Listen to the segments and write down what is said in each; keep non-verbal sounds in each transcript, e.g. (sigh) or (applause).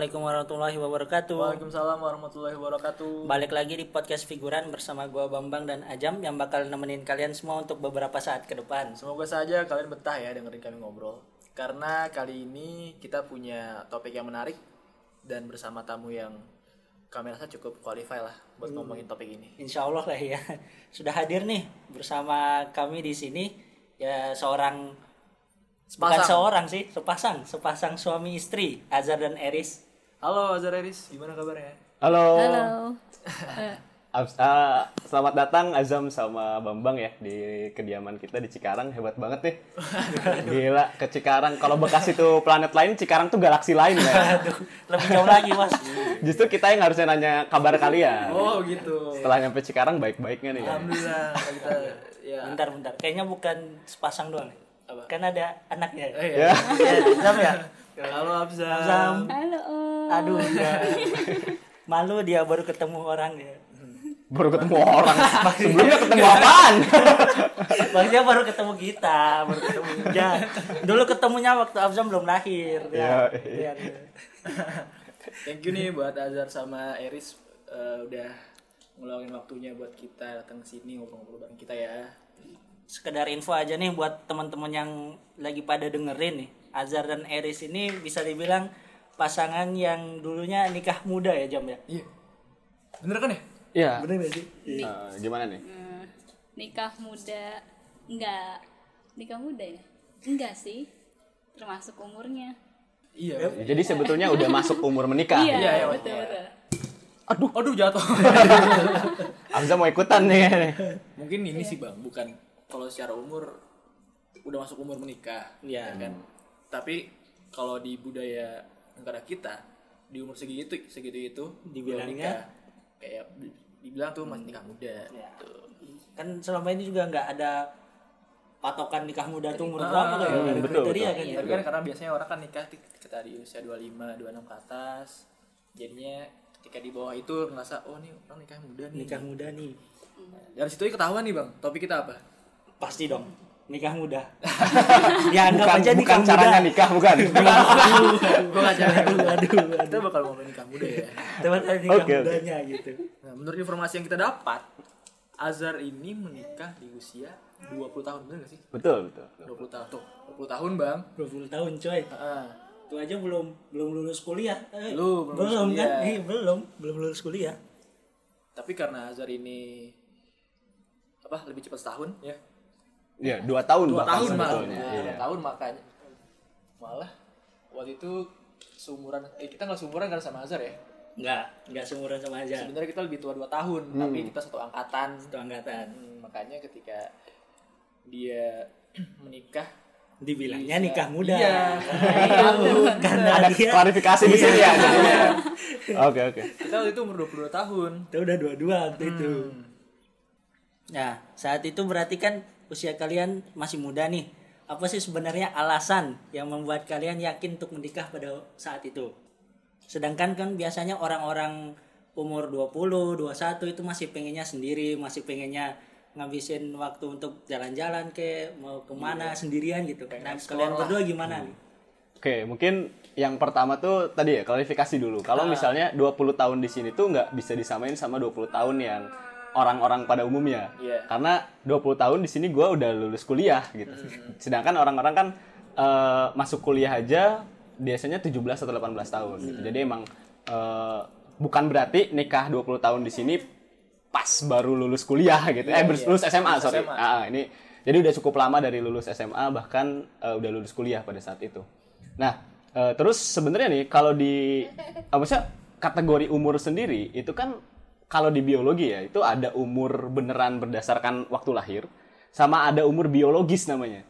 Assalamualaikum warahmatullahi wabarakatuh. Waalaikumsalam warahmatullahi wabarakatuh. Balik lagi di podcast figuran bersama gua Bambang dan Ajam yang bakal nemenin kalian semua untuk beberapa saat ke depan. Semoga saja kalian betah ya dengerin kami ngobrol. Karena kali ini kita punya topik yang menarik dan bersama tamu yang kami rasa cukup qualify lah buat ngomongin topik ini. Insya Allah lah ya. (laughs) Sudah hadir nih bersama kami di sini ya seorang bukan Sepasang. seorang sih, sepasang, sepasang suami istri Azhar dan Eris. Halo Azhar Eris, gimana kabarnya? Halo. Halo. (laughs) Abs- ah, selamat datang Azam sama Bambang ya di kediaman kita di Cikarang. Hebat banget nih. Gila, ke Cikarang. Kalau bekas itu planet lain, Cikarang tuh galaksi lain ya. Aduh, lebih jauh lagi mas. Justru kita yang harusnya nanya kabar kalian. Oh gitu. Setelah nyampe Cikarang baik-baiknya nih. ya. Alhamdulillah kita ya. Bentar, bentar. Kayaknya bukan sepasang doang. nih. Apa? Kan ada anaknya. Eh, Ya. ya. Ya, Azam ya? Halo Abzam. Azam. Halo. Om. Aduh, ya. malu dia baru ketemu orang ya. Baru ketemu orang. Sebelumnya ketemu apaan? (laughs) Maksudnya baru ketemu kita, baru ketemu ya. Dulu ketemunya waktu Abzam belum lahir. Iya, Ya. Thank you nih buat Azhar sama Eris eh, udah ngeluangin waktunya buat kita datang ke sini ngobrol-ngobrol bareng kita ya. Sekedar info aja nih buat teman-teman yang lagi pada dengerin nih. Azhar dan Eris ini bisa dibilang pasangan yang dulunya nikah muda ya Jam ya. Iya. Bener kan ya? Iya. Bener gak sih? Eh, gimana nih? Eh, nikah muda enggak nikah muda ya enggak sih termasuk umurnya Iya. Jadi sebetulnya udah masuk umur menikah. iya iya, betul betul Aduh, aduh jatuh. (laughs) Abzam mau ikutan nih. Mungkin ini sih bang, bukan kalau secara umur udah masuk umur menikah, Iya. ya kan. Tapi kalau di budaya negara kita di umur segitu segitu itu Dibilangnya? nikah. kayak di- dibilang tuh masih nikah muda. Ya. Gitu. Kan selama ini juga nggak ada patokan nikah muda tuh umur Ah, berapa tuh ya? hmm, ada betul, kriteria betul. kan ya. Tapi kan karena biasanya orang kan nikah di- ketika di usia 25, 26 ke atas. Jadinya ketika di bawah itu ngerasa oh nih orang nikah muda nih. Nikah muda nih. Dari situ ketahuan nih bang. Topik kita apa? Pasti dong. Nikah muda. (laughs) ya anggap Bukan, aja nikah bukan muda. caranya nikah, bukan. Gue gak cari Aduh, aduh, Kita bakal ngomongin nikah muda ya. Teman nikah Oke, oke. mudanya gitu. Nah, menurut informasi yang kita dapat, Azhar ini menikah di usia 20 tahun, bener gak sih? betul, betul. 20 tahun. Tuh, 20 tahun, Bang. 20 tahun coy. Heeh. Itu aja belum belum lulus kuliah. Eh, Belum, belum kan? kuliah. Eh, belum, belum lulus kuliah. Tapi karena Azhar ini apa lebih cepat setahun ya Iya, dua tahun dua bahkan tahun malah Iya. dua tahun makanya malah waktu itu seumuran eh kita nggak seumuran kan sama Azhar ya Enggak, enggak seumuran sama aja. sebenarnya kita lebih tua dua tahun tapi kita satu angkatan Itu angkatan. Hmm, makanya ketika dia (clears throat) menikah Dibilangnya Bisa. nikah muda. Iya. Karena itu, karena Ada dia klarifikasi di sini ya. jadinya. Oke, oke. kita waktu itu umur 22 tahun kita udah dua-dua waktu itu. Hmm. Nah, saat itu berarti kan usia kalian masih muda nih. Apa sih sebenarnya alasan yang membuat kalian yakin untuk menikah pada saat itu? Sedangkan kan biasanya orang-orang umur 20, 21 itu masih pengennya sendiri, masih pengennya ngabisin waktu untuk jalan-jalan ke mau ke mana sendirian gitu. Nah, kalian berdua gimana nih? Oke, mungkin yang pertama tuh tadi ya klarifikasi dulu. Kalau misalnya 20 tahun di sini tuh nggak bisa disamain sama 20 tahun yang orang-orang pada umumnya. Iya. Karena 20 tahun di sini gua udah lulus kuliah gitu. Sedangkan orang-orang kan eh, masuk kuliah aja biasanya 17 atau 18 tahun gitu. Jadi emang eh, bukan berarti nikah 20 tahun di sini pas baru lulus kuliah gitu. eh, iya. lulus SMA, Lulus sorry. SMA. Ah, ini jadi udah cukup lama dari lulus SMA bahkan eh, udah lulus kuliah pada saat itu. Nah, eh, terus sebenarnya nih kalau di apa sih kategori umur sendiri itu kan kalau di biologi ya itu ada umur beneran berdasarkan waktu lahir sama ada umur biologis namanya.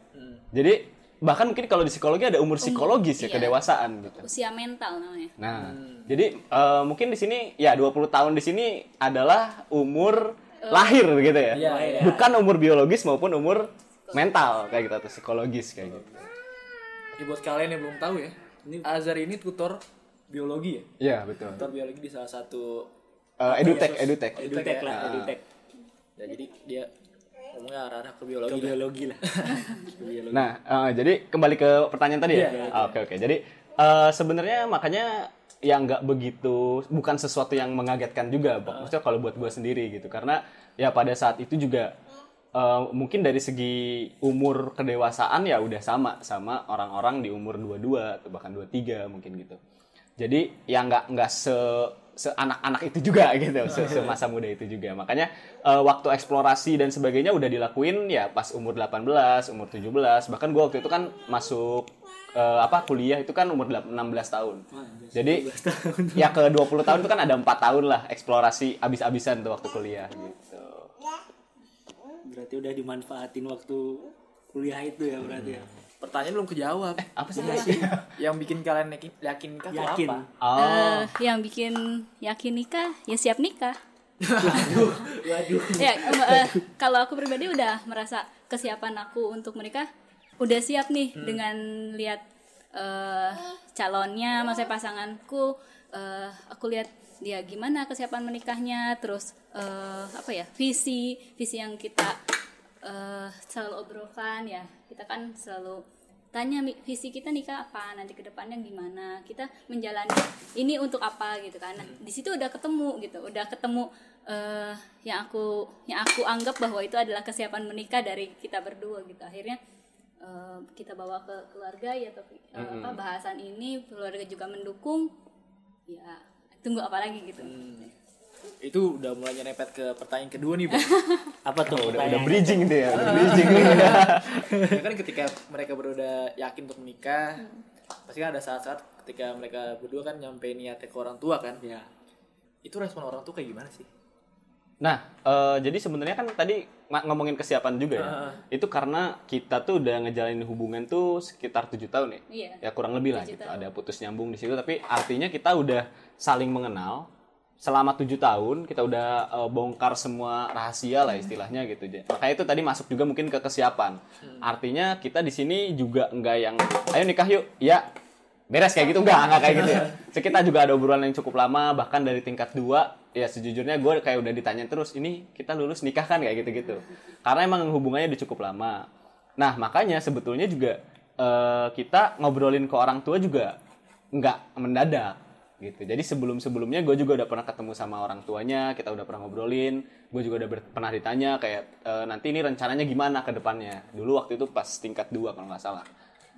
Jadi bahkan mungkin kalau di psikologi ada umur psikologis ya iya. kedewasaan gitu. usia mental namanya Nah, jadi eh, mungkin di sini ya 20 tahun di sini adalah umur lahir gitu ya. Iya, iya. Bukan umur biologis maupun umur mental kayak gitu atau psikologis kayak gitu. ya buat kalian yang belum tahu ya Azhar ini tutor biologi ya Iya, betul. tutor biologi di salah satu Eh, edutech, edutech. Edutech ya? lah, Ah. edutech. ya jadi dia ngomongnya arah-arah ke Ke biologi lah. biologi lah. (laughs) Ke biologi. Nah, eh, jadi kembali ke pertanyaan tadi ya. Iya, iya, Ah, Oke, oke. Jadi eh, sebenarnya makanya ya nggak begitu bukan sesuatu yang mengagetkan juga maksudnya kalau buat gue sendiri gitu karena ya pada saat itu juga eh, mungkin dari segi umur kedewasaan ya udah sama sama orang-orang di umur 22 atau bahkan 23 mungkin gitu jadi ya nggak nggak se anak-anak itu juga (laughs) gitu se semasa muda itu juga. Makanya eh, waktu eksplorasi dan sebagainya udah dilakuin ya pas umur 18 umur 17 bahkan gue waktu itu kan masuk eh, apa kuliah itu kan umur 16 tahun. Jadi ya ke 20 tahun itu kan ada empat tahun lah eksplorasi abis-abisan tuh waktu kuliah gitu. Berarti udah dimanfaatin waktu kuliah itu ya berarti ya. Pertanyaan belum kejawab. apa sih yang bikin kalian yakin, yakin nikah tuh Yakin. apa? oh Eh, yang bikin yakin nikah ya siap nikah Waduh. ya em, eh, kalau aku pribadi udah merasa kesiapan aku untuk menikah udah siap nih dengan lihat eh, calonnya maksudnya pasanganku eh, aku lihat dia gimana kesiapan menikahnya terus eh, apa ya visi visi yang kita eh, selalu obrolkan ya kita kan selalu tanya visi kita nikah apa? Nanti ke depannya gimana? Kita menjalani ini untuk apa? Gitu kan. Nah, di situ udah ketemu gitu. Udah ketemu eh, yang aku yang aku anggap bahwa itu adalah kesiapan menikah dari kita berdua gitu. Akhirnya eh, kita bawa ke keluarga ya tapi eh, apa bahasan ini. Keluarga juga mendukung. Ya tunggu apa lagi gitu Itu udah mulai nyerempet ke pertanyaan kedua nih, Bang. (laughs) Apa tuh? udah udah bridging tuh ya udah (laughs) bridging ya kan ketika mereka berdua udah yakin untuk menikah, pasti kan ada saat-saat ketika mereka berdua kan nyampe niatnya ke orang tua kan. Ya. Itu respon orang tua kayak gimana sih? Nah, eh, jadi sebenarnya kan tadi ng- ngomongin kesiapan juga ya. Itu karena kita tuh udah ngejalanin hubungan tuh sekitar tujuh tahun ya. Iya. Ya kurang lebih lah gitu. tahun. Ada putus nyambung di situ, tapi artinya kita udah saling mengenal selama tujuh tahun. Kita udah eh, bongkar semua rahasia lah istilahnya gitu. Makanya itu tadi masuk juga mungkin ke kesiapan. Artinya kita di sini juga enggak yang, ayo nikah yuk, ya beres kayak gitu? Enggak enggak kayak gitu ya? (laughs) So, kita juga ada obrolan yang cukup lama bahkan dari tingkat dua ya sejujurnya gue kayak udah ditanya terus ini kita lulus nikah kan? Kayak gitu gitu karena emang hubungannya udah cukup lama. Nah makanya sebetulnya juga eh, kita ngobrolin ke orang tua juga nggak mendadak gitu. Jadi sebelum sebelumnya gue juga udah pernah ketemu sama orang tuanya kita udah pernah ngobrolin gue juga udah pernah ditanya kayak "E, nanti ini rencananya gimana ke depannya? Dulu waktu itu pas tingkat dua kalau nggak salah.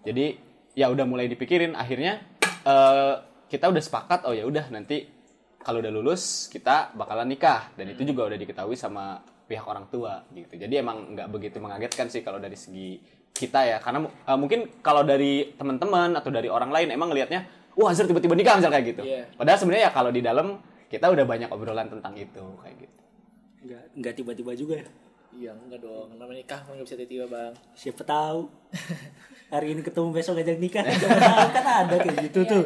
Jadi ya udah mulai dipikirin akhirnya eh, kita udah sepakat oh ya udah nanti kalau udah lulus kita bakalan nikah. Dan itu juga udah diketahui sama pihak orang tua gitu. Jadi emang nggak begitu mengagetkan sih kalau dari segi kita ya. Karena eh, mungkin kalau dari teman-teman atau dari orang lain emang ngelihatnya wah Azhar tiba-tiba nikah misalnya kayak gitu Iya. padahal sebenarnya ya kalau di dalam kita udah banyak obrolan tentang itu kayak gitu Enggak enggak tiba-tiba juga ya. Iya, enggak dong. Namanya nikah kan nggak bisa tiba-tiba, Bang. Siapa tahu. (laughs) Hari ini ketemu besok ngajak nikah. (laughs) Siapa tahu kan ada kayak gitu tuh.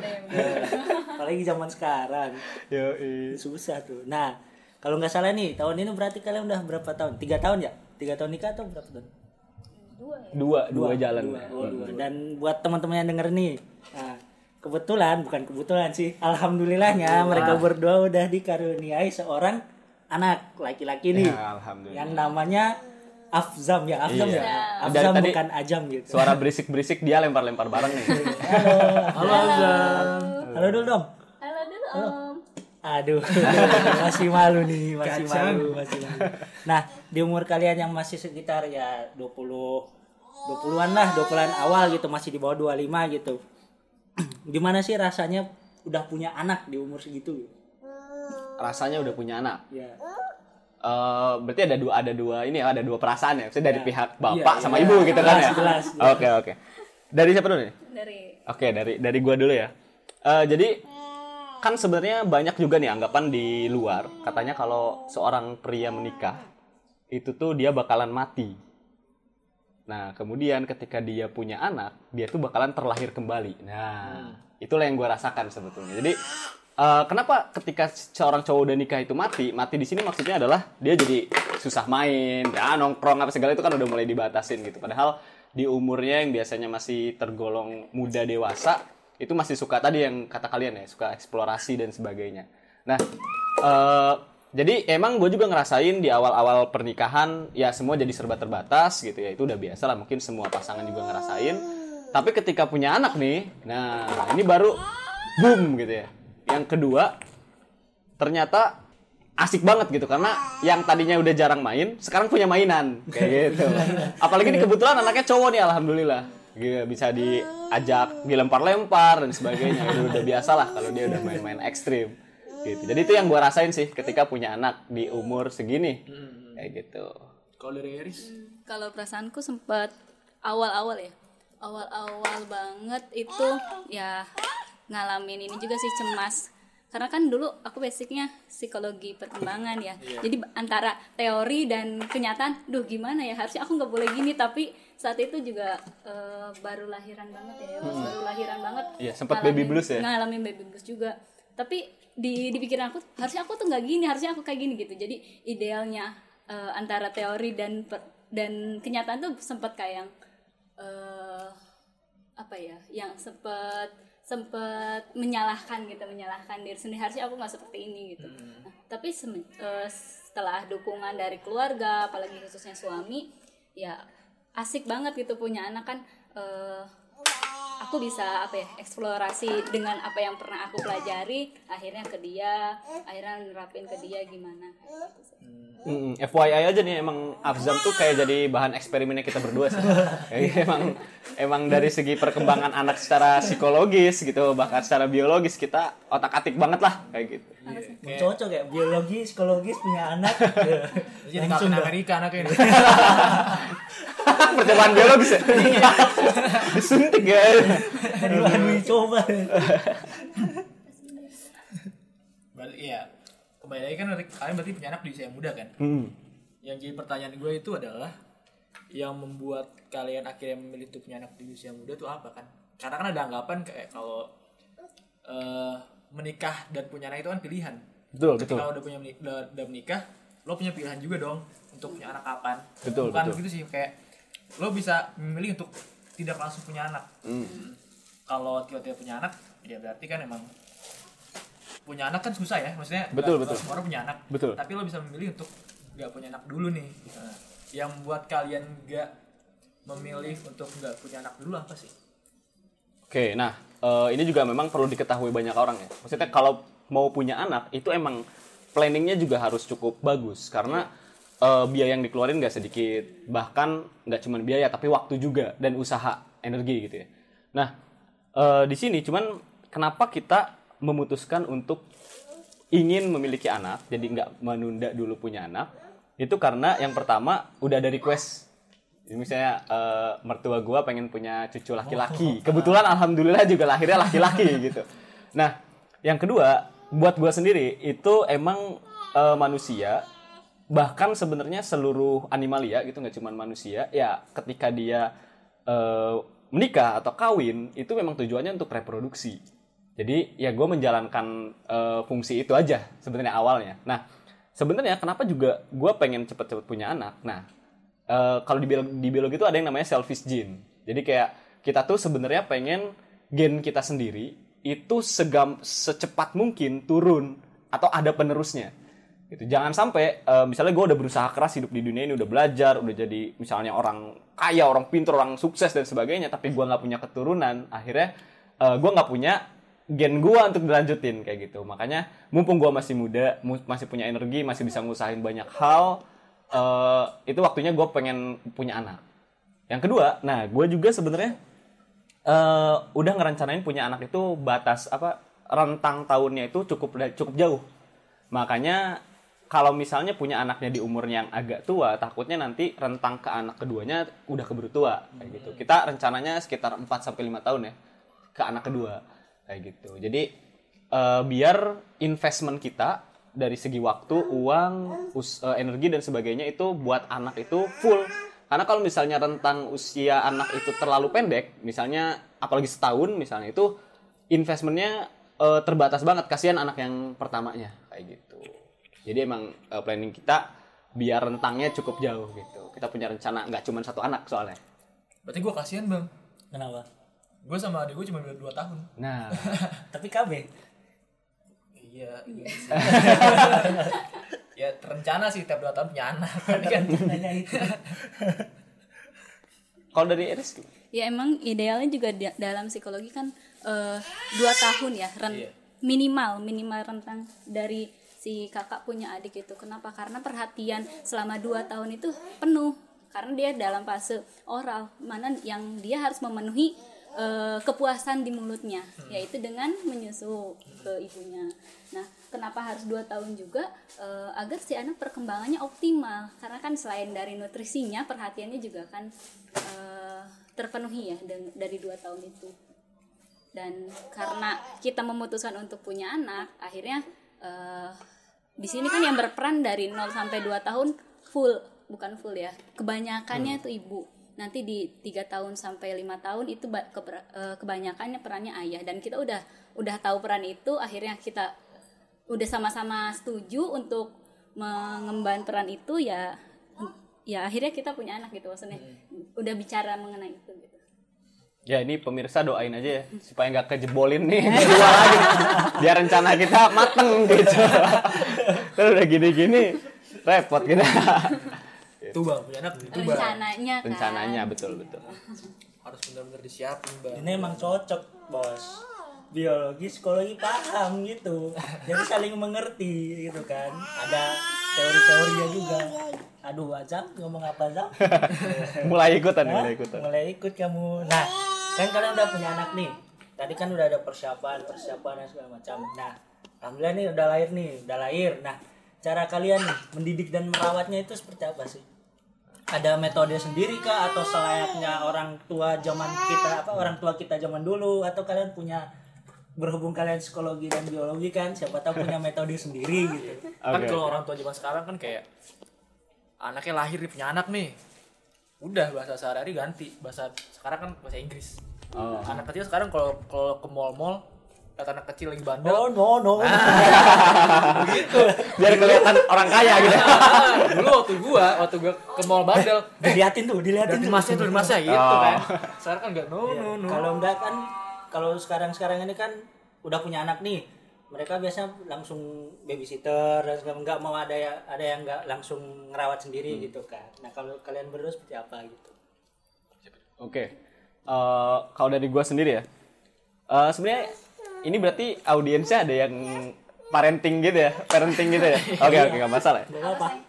(laughs) Apalagi zaman sekarang. yo Susah tuh. Nah, kalau nggak salah nih, tahun ini berarti kalian udah berapa tahun? Tiga tahun ya? Tiga tahun nikah atau berapa tahun? dua dua, jalan Dua, oh, dua. Dan buat teman-teman yang denger nih, nah, kebetulan bukan kebetulan sih, alhamdulillahnya mereka berdua udah dikaruniai seorang anak laki-laki nih, Ya, alhamdulillah yang namanya Afzam ya, Afzam Iya. ya, Dari Afzam tadi- bukan Ajam gitu. suara berisik-berisik dia lempar-lempar bareng nih Halo, Halo, Azam. halo dulu dong. halo dulu om Aduh, (laughs) masih malu nih, masih malu, masih malu. Nah, di umur kalian yang masih sekitar ya 20 20-an lah, 20-an awal gitu, masih di bawah 25 gitu. (clears throat) Gimana sih rasanya udah punya anak di umur segitu? rasanya udah punya anak? Ya. Eh, berarti ada dua ada dua ini ya ada dua perasaan ya? Maksudnya dari Ya. pihak bapak Iya, sama iya. ibu gitu kan ya? Oke oke. Dari siapa dulu nih? Dari oke dari dari gua dulu ya. Eh, jadi kan sebenarnya banyak juga nih anggapan di luar. Katanya kalau seorang pria menikah itu tuh dia bakalan mati nah kemudian ketika dia punya anak dia tuh bakalan terlahir kembali. Nah itulah yang gua rasakan sebetulnya. Jadi eh, kenapa ketika seorang cowok udah nikah itu mati mati di sini maksudnya adalah dia jadi susah main ya nongkrong apa segala itu kan udah mulai dibatasin gitu. Padahal di umurnya yang biasanya masih tergolong muda dewasa itu masih suka tadi yang kata kalian ya suka eksplorasi dan sebagainya. Nah eh, jadi emang gue juga ngerasain di awal-awal pernikahan ya semua jadi serba terbatas gitu ya. Itu udah biasa lah mungkin semua pasangan juga ngerasain. Tapi ketika punya anak nih nah ini baru boom gitu ya. Yang kedua ternyata asik banget gitu karena yang tadinya udah jarang main sekarang punya mainan kayak gitu. (laughs) Apalagi ini kebetulan anaknya cowok nih alhamdulillah. Gitu, bisa diajak dilempar-lempar dan sebagainya. Itu udah biasa lah kalau dia udah main-main ekstrim gitu jadi itu yang gua rasain sih ketika punya anak di umur segini kayak gitu Kalau dari Eris, Kalau perasaanku sempat awal-awal ya, awal-awal banget itu ya ngalamin ini juga sih cemas. Karena kan dulu aku basicnya psikologi perkembangan ya. Jadi antara teori dan kenyataan, duh gimana ya harusnya aku nggak boleh gini tapi saat itu juga eh, baru lahiran banget ya, baru lahiran banget. Iya, sempat baby blues ya? Ngalamin baby blues juga. Tapi di di pikiran aku harusnya aku tuh nggak gini, harusnya aku kayak gini gitu. Jadi idealnya eh, antara teori dan per- dan kenyataan tuh sempat kayak yang eh, apa ya, yang sempat sempat menyalahkan gitu, menyalahkan diri sendiri harusnya aku nggak seperti ini gitu. Nah, tapi eh, setelah dukungan dari keluarga, apalagi khususnya suami, ya asik banget gitu punya anak kan. eh, aku bisa apa ya eksplorasi dengan apa yang pernah aku pelajari akhirnya ke dia akhirnya nerapin ke dia gimana kayak gitu sih. Mm, FYI aja nih emang Afzam tuh kayak jadi bahan eksperimennya kita berdua sih. (laughs) Kayak emang emang dari segi perkembangan anak secara psikologis gitu, bahkan secara biologis kita otak-atik banget lah kayak gitu. cocok ya biologi psikologis punya anak (laughs) jadi dah. Amerika anaknya ini. (laughs) Percobaan biologis ya. Disuntik ya. uji coba Berarti iya. Kembali lagi kan kalian berarti punya anak di usia yang muda kan? Hmm. Yang jadi pertanyaan gue itu adalah yang membuat kalian akhirnya memilih untuk punya anak di usia muda itu apa kan? Karena kan ada anggapan kayak kalau eh, menikah dan punya anak itu kan pilihan. Betul, Ketika betul. udah punya udah, udah menikah, lo punya pilihan juga dong untuk punya anak kapan. Betul, Bukan betul. begitu sih kayak lo bisa memilih untuk tidak langsung punya anak. Hmm. Kalau tiba-tiba punya anak, ya berarti kan emang punya anak kan susah ya, maksudnya Betul, nggak- betul. semua orang punya anak. Betul. Tapi lo bisa memilih untuk nggak punya anak dulu nih. Nah, yang membuat kalian nggak memilih untuk nggak punya anak dulu apa sih? Oke, nah eh, ini juga memang perlu diketahui banyak orang ya. Maksudnya kalau mau punya anak itu emang planningnya juga harus cukup bagus karena eh, biaya yang dikeluarin nggak sedikit, bahkan nggak cuma biaya tapi waktu juga dan usaha energi gitu ya. Nah eh, di sini cuman kenapa kita memutuskan untuk ingin memiliki anak, jadi nggak menunda dulu punya anak, itu karena yang pertama udah ada request. Jadi misalnya eh, mertua gua pengen punya cucu laki-laki. Kebetulan alhamdulillah juga lahirnya laki-laki (laughs) gitu. Nah, yang kedua, buat gua sendiri itu emang eh, manusia bahkan sebenarnya seluruh animalia gitu nggak cuma manusia ya ketika dia eh, menikah atau kawin itu memang tujuannya untuk reproduksi jadi ya gue menjalankan eh, fungsi itu aja sebenarnya awalnya. Nah sebenarnya kenapa juga gue pengen cepet-cepet punya anak. Nah eh, kalau di biologi, di biologi itu ada yang namanya selfish gene. Jadi kayak kita tuh sebenarnya pengen gen kita sendiri itu segam secepat mungkin turun atau ada penerusnya. Gitu. Jangan sampai eh, misalnya gue udah berusaha keras hidup di dunia ini udah belajar, udah jadi misalnya orang kaya, orang pintar, orang sukses dan sebagainya, tapi gue nggak punya keturunan, akhirnya gue nggak punya gen gua untuk dilanjutin kayak gitu. Makanya mumpung gua masih muda mu- masih punya energi masih bisa ngusahain banyak hal eh, itu waktunya gue pengen punya anak. Yang kedua nah gue juga sebenarnya eh, udah ngerencanain punya anak itu batas apa rentang tahunnya itu cukup cukup jauh. Makanya kalau misalnya punya anaknya di umur yang agak tua takutnya nanti rentang ke anak keduanya udah keburu tua kayak gitu. Kita rencananya sekitar 4 sampai lima tahun ya ke anak kedua kayak gitu. Jadi eh, biar investment kita dari segi waktu uang us- eh, energi dan sebagainya itu buat anak itu full. Karena kalau misalnya rentang usia anak itu terlalu pendek misalnya apalagi setahun misalnya itu investmentnya eh, terbatas banget. Kasihan anak yang pertamanya kayak gitu jadi emang eh, planning kita biar rentangnya cukup jauh gitu kita punya rencana nggak cuma satu anak soalnya Berarti gue kasihan bang. kenapa Gue sama adik gue cuma beda 2 tahun. nah (laughs) tapi KB Iya, iya sih. (laughs) ya terencana sih tiap 2 tahun punya anak. (laughs) Kan nanya itu kalau dari gimana? ya emang idealnya juga di- dalam psikologi kan eh, dua tahun ya ren- Iya. minimal minimal rentang dari si kakak punya adik itu. Kenapa? Karena perhatian selama dua tahun itu penuh. Karena dia dalam fase oral mana yang dia harus memenuhi eh, kepuasan di mulutnya yaitu dengan menyusu ke ibunya. Nah kenapa harus dua tahun juga? Eh, agar si anak perkembangannya optimal. Karena kan selain dari nutrisinya perhatiannya juga kan eh, terpenuhi ya dari dua tahun itu. Dan karena kita memutuskan untuk punya anak akhirnya eh, di sini kan yang berperan dari 0 sampai 2 tahun full bukan full ya. Kebanyakannya itu ibu. Nanti di tiga tahun sampai lima tahun itu eh, kebanyakannya perannya ayah. Dan kita udah udah tahu peran itu akhirnya kita udah sama-sama setuju untuk mengemban peran itu ya ya akhirnya kita punya anak gitu maksudnya. Udah bicara mengenai itu gitu Ya ini pemirsa doain aja ya supaya nggak kejebolin nih berdua lagi (laughs) biar rencana kita mateng gitu. Terus udah gini-gini repot kita. Itu bang, punya anak itu bang. rencananya kan Rencananya betul betul. Harus benar-benar disiapin bang. ini emang cocok bos biologi psikologi paham gitu jadi saling mengerti gitu kan ada teori-teorinya juga aduh Azam ngomong apa Azam (laughs) Mulai ikutan, mulai ikutan. mulai ikut kamu nah kan kalian udah punya anak nih tadi kan udah ada persiapan persiapan dan segala macam nah alhamdulillah nih udah lahir nih udah lahir nah cara kalian nih mendidik dan merawatnya itu seperti apa sih ada metode sendiri kah atau selayaknya orang tua zaman kita apa orang tua kita zaman dulu atau kalian punya berhubung kalian psikologi dan biologi kan siapa tahu punya metode sendiri gitu Kan Oke. kalau orang tua zaman sekarang kan kayak anaknya lahir punya anak nih. Udah bahasa sehari-hari ganti. Bahasa sekarang kan bahasa Inggris. Oh. Anak kecil sekarang kalau kalau ke mall-mall lihat anak kecil lagi bandel. oh no no (laughs) Biar kelihatan orang kaya gitu. Ah, (laughs) dulu waktu gua, waktu gua ke mall bandel, (laughs) diliatin tuh diliatin liatin tuh masnya tuh masnya gitu Oh. kan. Sekarang kan enggak no Iya. no no. Kalau enggak kan kalau sekarang-sekarang ini kan udah punya anak nih. Mereka biasanya langsung babysitter dan segala enggak mau ada ya ada yang enggak langsung ngerawat sendiri gitu kan. Nah, kalau kalian berdua seperti apa gitu? Oke. Eh, kalau dari gua sendiri ya. eh, sebenarnya ini berarti audiensnya ada yang parenting gitu ya, parenting gitu ya. (laughs) Oke oke nggak masalah. Ya.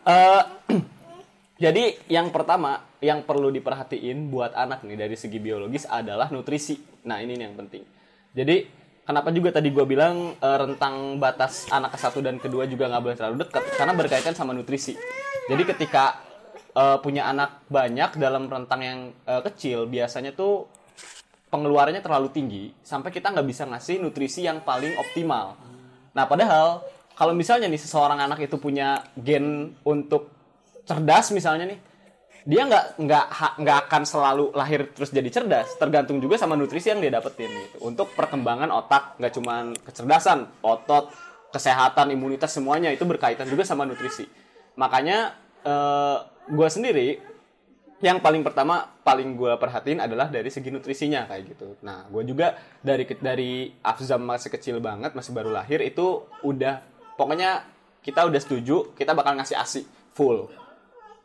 Eh, (clears throat) jadi yang pertama yang perlu diperhatiin buat anak nih dari segi biologis adalah nutrisi. Nah ini nih yang penting. Jadi kenapa juga tadi gua bilang eh, rentang batas anak ke satu dan kedua juga nggak boleh terlalu dekat karena berkaitan sama nutrisi. Jadi ketika eh, punya anak banyak dalam rentang yang eh, kecil biasanya tuh pengeluarannya terlalu tinggi sampai kita nggak bisa ngasih nutrisi yang paling optimal. Nah, padahal kalau misalnya nih seseorang anak itu punya gen untuk cerdas misalnya nih, dia nggak nggak nggak akan selalu lahir terus jadi cerdas. Tergantung juga sama nutrisi yang dia dapetin gitu. Untuk perkembangan otak nggak cuman kecerdasan, otot, kesehatan, imunitas semuanya itu berkaitan juga sama nutrisi. Makanya eh, gue sendiri yang paling pertama paling gue perhatiin adalah dari segi nutrisinya kayak gitu. Nah, gue juga dari dari Afzam masih kecil banget, masih baru lahir itu udah pokoknya kita udah setuju kita bakal ngasih ASI full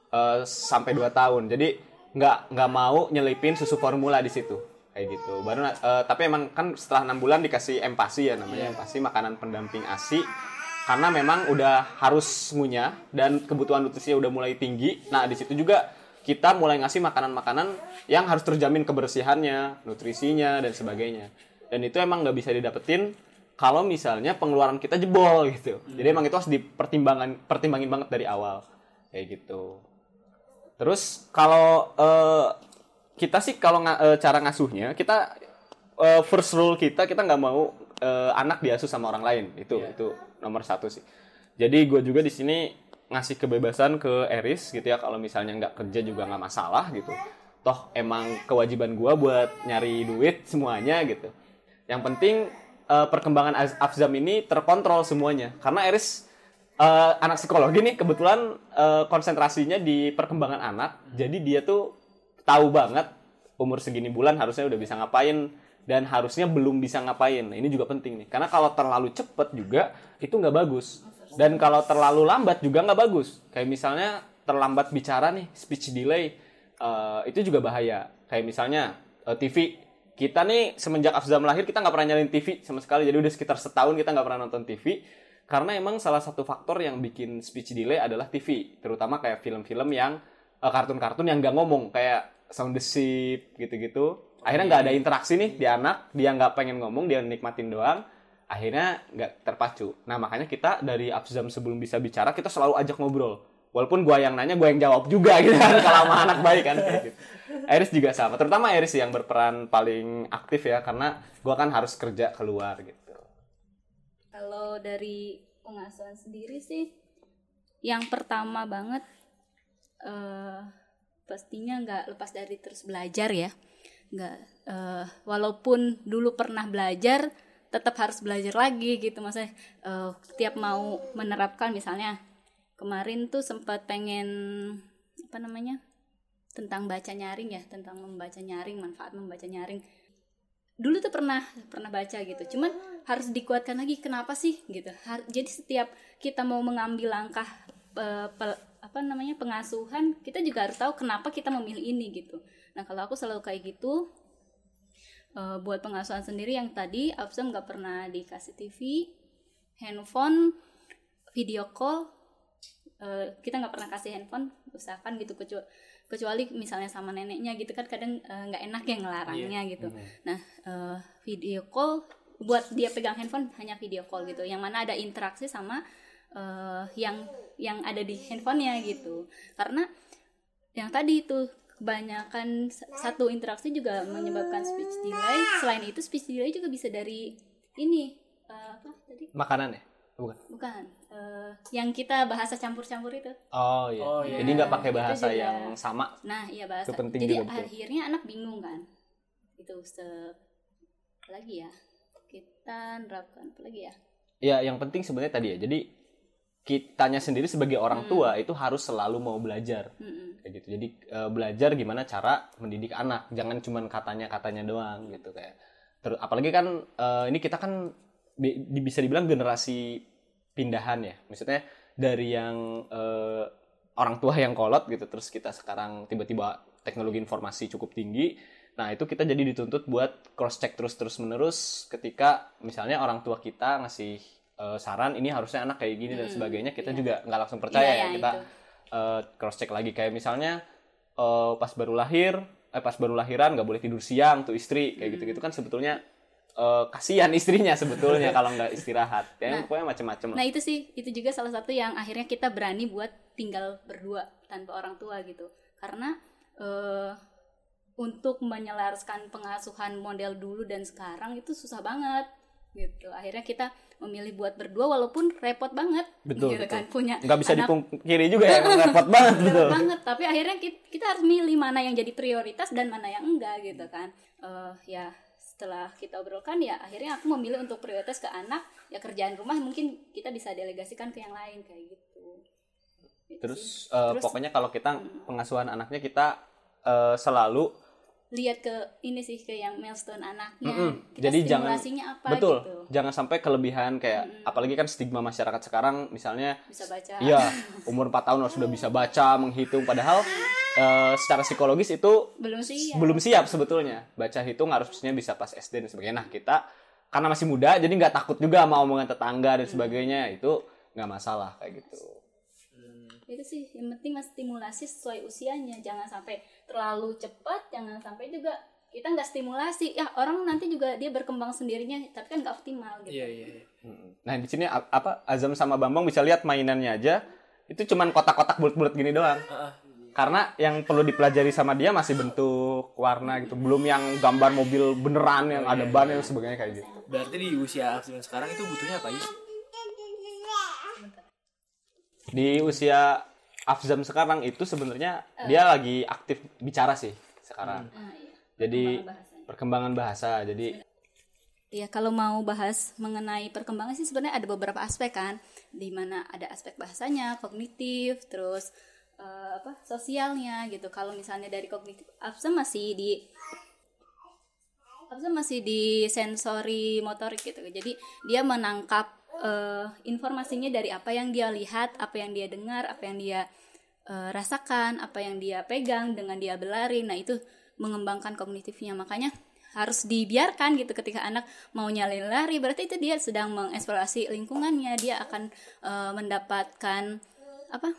eh, sampai 2 tahun. Jadi nggak nggak mau nyelipin susu formula di situ kayak gitu. Baru eh, tapi emang kan setelah enam bulan dikasih empasi ya namanya empasi makanan pendamping ASI karena memang udah harus ngunyah dan kebutuhan nutrisinya udah mulai tinggi. Nah, di situ juga kita mulai ngasih makanan-makanan yang harus terjamin kebersihannya, nutrisinya dan sebagainya. Dan itu emang nggak bisa didapetin kalau misalnya pengeluaran kita jebol gitu. Jadi emang itu harus dipertimbangkan pertimbangin banget dari awal kayak gitu. Terus kalau eh, kita sih kalau eh, cara ngasuhnya kita eh, first rule kita kita nggak mau eh, anak diasuh sama orang lain itu itu nomor satu sih. Jadi gue juga di sini ngasih kebebasan ke Eris gitu ya kalau misalnya nggak kerja juga nggak masalah gitu. Toh emang kewajiban gue buat nyari duit semuanya gitu. Yang penting eh, perkembangan Afzam ini terkontrol semuanya karena Eris eh, anak psikologi nih kebetulan eh, konsentrasinya di perkembangan anak. Jadi dia tuh tahu banget umur segini bulan harusnya udah bisa ngapain dan harusnya belum bisa ngapain. Nah, ini juga penting nih. Karena kalau terlalu cepet juga itu nggak bagus. Dan kalau terlalu lambat juga nggak bagus. Kayak misalnya terlambat bicara nih, speech delay, eh, itu juga bahaya. Kayak misalnya eh, TV kita nih semenjak Afzam lahir kita nggak pernah nyalain TV sama sekali. Jadi udah sekitar setahun kita nggak pernah nonton TV. Karena emang salah satu faktor yang bikin speech delay adalah TV, terutama kayak film-film yang eh, kartun-kartun yang nggak ngomong kayak Sound the Ship gitu-gitu. Akhirnya nggak ada interaksi nih di anak, dia nggak pengen ngomong, dia nikmatin doang. Akhirnya nggak terpacu. Nah makanya kita dari Afzam sebelum bisa bicara kita selalu ajak ngobrol. Walaupun gua yang nanya, gua yang jawab juga (laughs) gitu kan kalau sama anak baik kan kayak gitu. Juga sama, terutama Iris yang berperan paling aktif ya karena gua kan harus kerja keluar gitu. Kalau dari pengasuhan sendiri sih, yang pertama banget eh pastinya nggak lepas dari terus belajar ya, nggak eh, walaupun dulu pernah belajar, tetap harus belajar lagi gitu, maksudnya eh, tiap mau menerapkan misalnya kemarin tuh sempat pengen apa namanya tentang baca nyaring ya, tentang membaca nyaring, manfaat membaca nyaring. Dulu tuh pernah pernah baca gitu. Cuman harus dikuatkan lagi kenapa sih gitu. Har- jadi setiap kita mau mengambil langkah pe- apa namanya pengasuhan kita juga harus tahu kenapa kita memilih ini gitu nah kalau aku selalu kayak gitu eh, buat pengasuhan sendiri yang tadi Afsam nggak pernah dikasih TV handphone video call eh, kita nggak pernah kasih handphone usahakan gitu kecuali kecuali misalnya sama neneknya gitu kan kadang eh, nggak enak ya ngelarangnya gitu. nah eh, video call buat dia pegang handphone hanya video call gitu. Yang mana ada interaksi sama eh, yang yang ada di handphonenya gitu. Karena yang tadi itu kebanyakan s- satu interaksi juga menyebabkan speech delay selain itu speech delay juga bisa dari ini eh, apa tadi Makanan ya? Bukan. bukan eh, yang kita bahasa campur-campur itu Oh iya. Oh, iya. Jadi nggak pakai bahasa juga. yang sama. Nah, iya bahasa. Itu penting Jadi juga, betul. akhirnya anak bingung kan. Itu se lagi ya. Kita nerapkan apa lagi ya? Ya, yang penting sebenarnya tadi ya. Jadi kitanya sendiri sebagai orang tua itu harus selalu mau belajar. Mm-mm. Kayak gitu. Jadi eh, belajar gimana cara mendidik anak. Jangan cuman katanya-katanya doang gitu kayak. Terus apalagi kan eh, ini kita kan bi- bisa dibilang generasi pindahan ya. Maksudnya dari yang eh, orang tua yang kolot gitu terus kita sekarang tiba-tiba teknologi informasi cukup tinggi. Nah, itu kita jadi dituntut buat cross check terus-terus menerus ketika misalnya orang tua kita ngasih eh, saran ini harusnya anak kayak gini dan Hmm, sebagainya, kita iya. juga nggak langsung percaya Iya, ya. iya, Kita itu. cross check lagi kayak misalnya eh, pas baru lahir, eh pas baru lahiran nggak boleh tidur siang tuh istri kayak Hmm. gitu-gitu kan sebetulnya eh, kasihan istrinya sebetulnya (laughs) kalau nggak istirahat. Ya Nah, pokoknya macam-macam. Nah, itu sih itu juga salah satu yang akhirnya kita berani buat tinggal berdua tanpa orang tua gitu. Karena eh untuk menyelaraskan pengasuhan model dulu dan sekarang itu susah banget gitu. Akhirnya kita memilih buat berdua walaupun repot banget. Betul, gitu betul. kan punya nggak bisa anak. dipungkiri juga ya (laughs) repot banget Bener betul. banget tapi akhirnya kita, kita harus milih mana yang jadi prioritas dan mana yang enggak gitu kan. Eh, ya setelah kita obrolkan ya akhirnya aku memilih untuk prioritas ke anak ya kerjaan rumah mungkin kita bisa delegasikan ke yang lain kayak gitu. Gitu Terus, eh, Terus- pokoknya kalau kita pengasuhan anaknya kita eh, selalu lihat ke ini sih ke yang milestone anaknya. Mm-mm. kita Jadi jangan apa betul, gitu. Jangan sampai kelebihan kayak apalagi kan stigma masyarakat sekarang misalnya bisa baca. iya (laughs) umur 4 tahun harus sudah bisa baca, menghitung. Padahal eh, secara psikologis itu belum ya belum siap sebetulnya. Baca hitung harusnya bisa pas SD dan sebagainya. Nah, kita karena masih muda jadi nggak takut juga sama omongan tetangga dan sebagainya. Itu nggak masalah kayak gitu. Itu sih yang penting mas stimulasi sesuai usianya jangan sampai terlalu cepat jangan sampai juga kita nggak stimulasi ya orang nanti juga dia berkembang sendirinya tapi kan nggak optimal gitu Iya iya. iya. Nah, di sini apa Azam sama Bambang bisa lihat mainannya aja itu cuman kotak-kotak bulat-bulat gini doang. Heeh. Karena yang perlu dipelajari sama dia masih bentuk warna gitu, belum yang gambar mobil beneran yang ada ban dan sebagainya kayak gitu. Berarti di usia sekarang itu butuhnya apa Yus? Di usia Afzam sekarang itu sebenarnya dia lagi aktif bicara sih sekarang. Ah, iya. Jadi Perkembangan bahasanya. perkembangan bahasa. Jadi Iya, kalau mau bahas mengenai perkembangan sih sebenarnya ada beberapa aspek kan, di mana ada aspek bahasanya, kognitif, terus eh, apa sosialnya gitu. Kalau misalnya dari kognitif, Afsa masih di Afsa masih di sensori motorik gitu. Jadi dia menangkap eh, informasinya dari apa yang dia lihat, apa yang dia dengar, apa yang dia eh, rasakan, apa yang dia pegang dengan dia berlari. Nah itu mengembangkan kognitifnya. Makanya harus dibiarkan gitu ketika anak mau nyalin lari. Berarti itu dia sedang mengeksplorasi lingkungannya. Dia akan eh, mendapatkan apa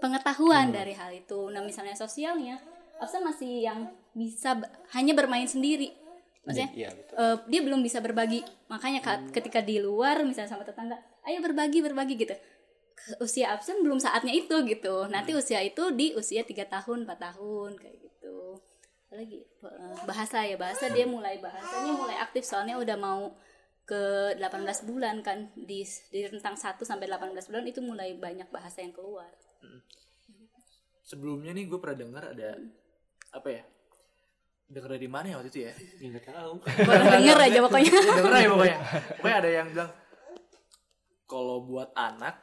pengetahuan dari hal itu. Nah misalnya sosialnya Afsa masih yang bisa hanya bermain sendiri maksudnya Iya, betul. eh, dia belum bisa berbagi. Makanya ka- ketika di luar misalnya sama tetangga ayo berbagi berbagi gitu. Usia absen belum saatnya itu gitu. Nanti usia itu di usia tiga tahun 4 tahun kayak gitu. Lagi eh, bahasa ya bahasa dia mulai bahasanya mulai aktif soalnya udah mau ke 18 bulan kan. Di di rentang 1 sampai 18 bulan itu mulai banyak bahasa yang keluar. Sebelumnya nih gue pernah dengar ada apa ya dengar dari mana ya waktu itu ya? Nggak tahu. (laughs) Denger aja pokoknya. (laughs) Denger aja pokoknya. Pokoknya ada yang bilang kalau buat anak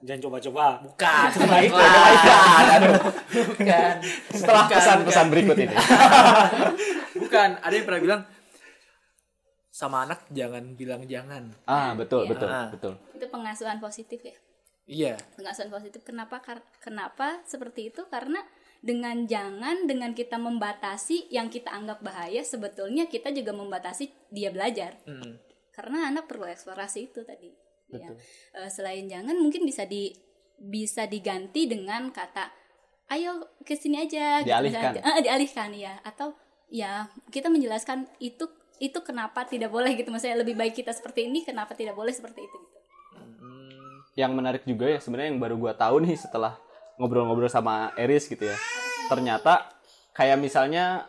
jangan coba-coba. Bukan. Coba itu, bukan. Bukan Setelah pesan-pesan berikut ini. (laughs) bukan. Ada yang pernah bilang sama anak jangan bilang jangan. Ah, betul, Iya. betul, Ah. betul. itu pengasuhan positif ya? Iya. Pengasuhan positif kenapa kenapa seperti itu? Karena dengan jangan dengan kita membatasi yang kita anggap bahaya sebetulnya kita juga membatasi dia belajar. Mm. karena anak perlu eksplorasi itu tadi ya. Eh, selain jangan mungkin bisa di bisa diganti dengan kata ayo ke sini aja gitu. Dialihkan. Eh, dialihkan ya atau ya kita menjelaskan itu itu kenapa tidak boleh gitu. Maksudnya lebih baik kita seperti ini kenapa tidak boleh seperti itu gitu. Yang menarik juga ya sebenarnya yang baru gua tahu nih setelah ngobrol-ngobrol sama Eris gitu ya. Ternyata kayak misalnya